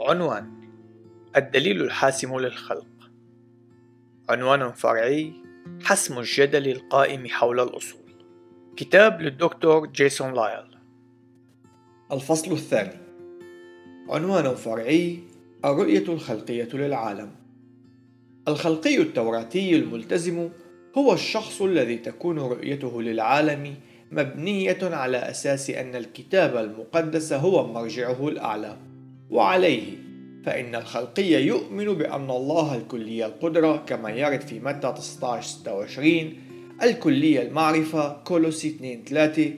عنوان الدليل الحاسم للخلق. عنوان فرعي حسم الجدل القائم حول الأصول. كتاب للدكتور جيسون لايل. الفصل الثاني. عنوان فرعي الرؤية الخلقية للعالم. الخلقي التوراتي الملتزم هو الشخص الذي تكون رؤيته للعالم مبنية على أساس أن الكتاب المقدس هو مرجعه الأعلى. وعليه. فإن الخلقي يؤمن بأن الله الكلي القدرة كما يرد في متى 19 26 الكلية المعرفة كولوسي 2 3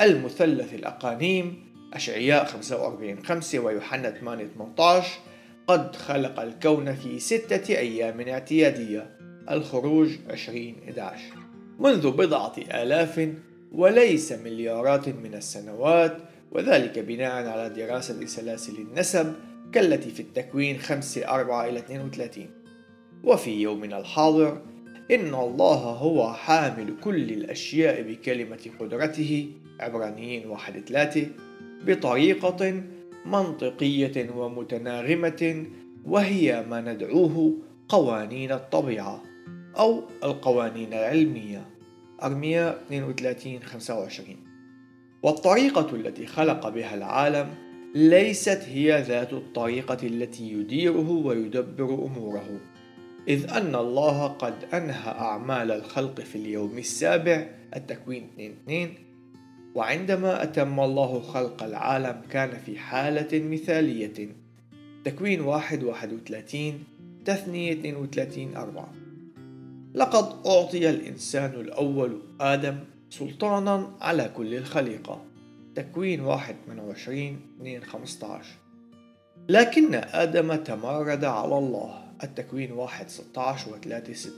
المثلث الأقانيم أشعياء 45 5 ويوحنا 8 18 قد خلق الكون في ستة أيام اعتيادية الخروج 20 11 منذ بضعة آلاف وليس مليارات من السنوات وذلك بناء على دراسة سلاسل النسب كالتي في التكوين 5 4 إلى 32 وفي يومنا الحاضر إن الله هو حامل كل الأشياء بكلمة قدرته عبرانيين 1 3 بطريقة منطقية ومتناغمة وهي ما ندعوه قوانين الطبيعة أو القوانين العلمية. أرميا 32 25 والطريقة التي خلق بها العالم ليست هي ذات الطريقة التي يديره ويدبر أموره. إذ أن الله قد أنهى أعمال الخلق في اليوم السابع التكوين 2 2 وعندما أتم الله خلق العالم كان في حالة مثالية. تكوين 1 31 تثنية 32 4 لقد أعطي الإنسان الأول آدم سلطانا على كل الخليقة. تكوين 1 28 2 15 لكن آدم تمرد على الله. التكوين 1 16 و 3 6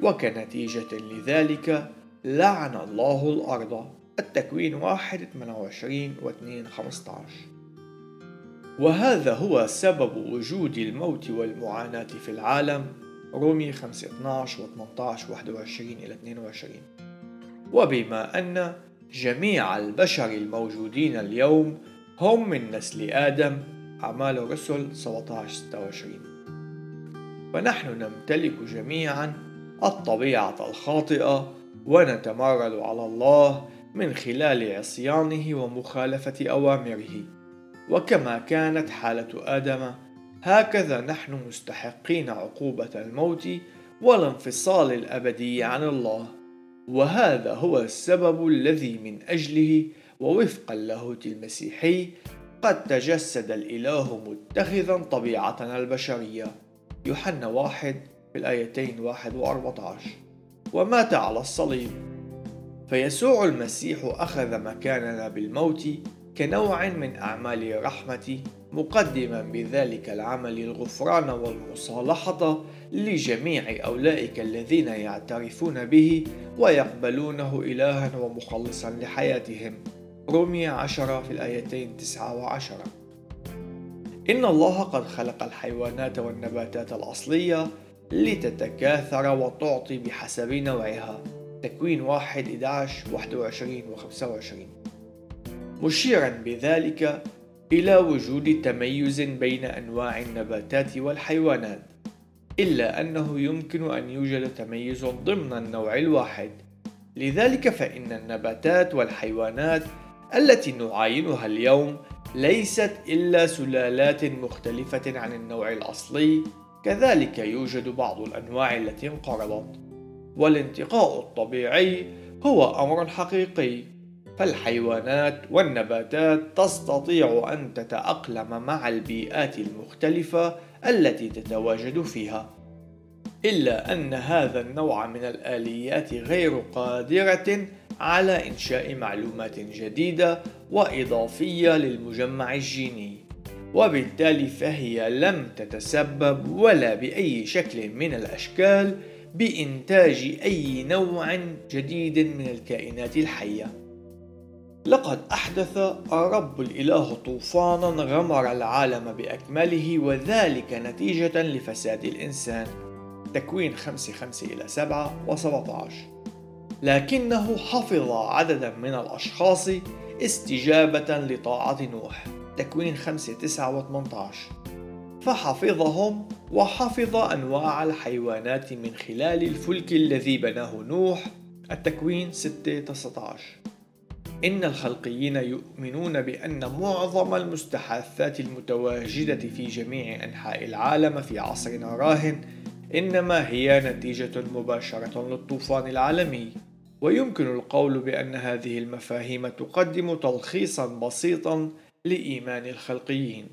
وكنتيجة لذلك لعن الله الأرض. التكوين 1 28 و 2 15 وهذا هو سبب وجود الموت والمعاناة في العالم. رومي 5 12 و 18 21 إلى 22 وبما أن جميع البشر الموجودين اليوم هم من نسل آدم أعمال الرسل 17 26 فنحن نمتلك جميعا الطبيعة الخاطئة ونتمرد على الله من خلال عصيانه ومخالفة أوامره. وكما كانت حالة آدم هكذا نحن مستحقين عقوبة الموت والانفصال الأبدي عن الله. وهذا هو السبب الذي من أجله ووفقا اللاهوت المسيحي قد تجسد الإله متخذا طبيعتنا البشرية. يوحنا واحد في الآيتين واحد وأربعة عشر ومات على الصليب. فيسوع المسيح أخذ مكاننا بالموت كنوع من أعمال الرحمة مقدما بذلك العمل الغفران والمصالحة لجميع أولئك الذين يعترفون به ويقبلونه إلها ومخلصا لحياتهم. رومية عشرة في الآيتين تسعة وعشرة. إن الله قد خلق الحيوانات والنباتات الأصلية لتتكاثر وتعطي بحسب نوعها. تكوين واحد 11 21 و 25 مشيرا بذلك إلى وجود تميز بين أنواع النباتات والحيوانات إلا أنه يمكن أن يوجد تميز ضمن النوع الواحد. لذلك فإن النباتات والحيوانات التي نعاينها اليوم ليست إلا سلالات مختلفة عن النوع الأصلي كذلك يوجد بعض الأنواع التي انقرضت. والانتقاء الطبيعي هو أمر حقيقي. فالحيوانات والنباتات تستطيع أن تتأقلم مع البيئات المختلفة التي تتواجد فيها. إلا أن هذا النوع من الآليات غير قادرة على إنشاء معلومات جديدة وإضافية للمجمع الجيني. وبالتالي فهي لم تتسبب ولا بأي شكل من الأشكال بإنتاج أي نوع جديد من الكائنات الحية. لقد أحدث الرب الإله طوفانا غمر العالم بأكمله وذلك نتيجة لفساد الإنسان. تكوين 5 5 إلى 7 و 17 لكنه حفظ عددا من الأشخاص استجابة لطاعة نوح. تكوين 5 9 و 18 فحفظهم وحفظ أنواع الحيوانات من خلال الفلك الذي بناه نوح. التكوين 6 19 إن الخلقيين يؤمنون بأن معظم المستحاثات المتواجدة في جميع أنحاء العالم في عصرنا راهن إنما هي نتيجة مباشرة للطوفان العالمي. ويمكن القول بأن هذه المفاهيم تقدم تلخيصا بسيطا لإيمان الخلقيين.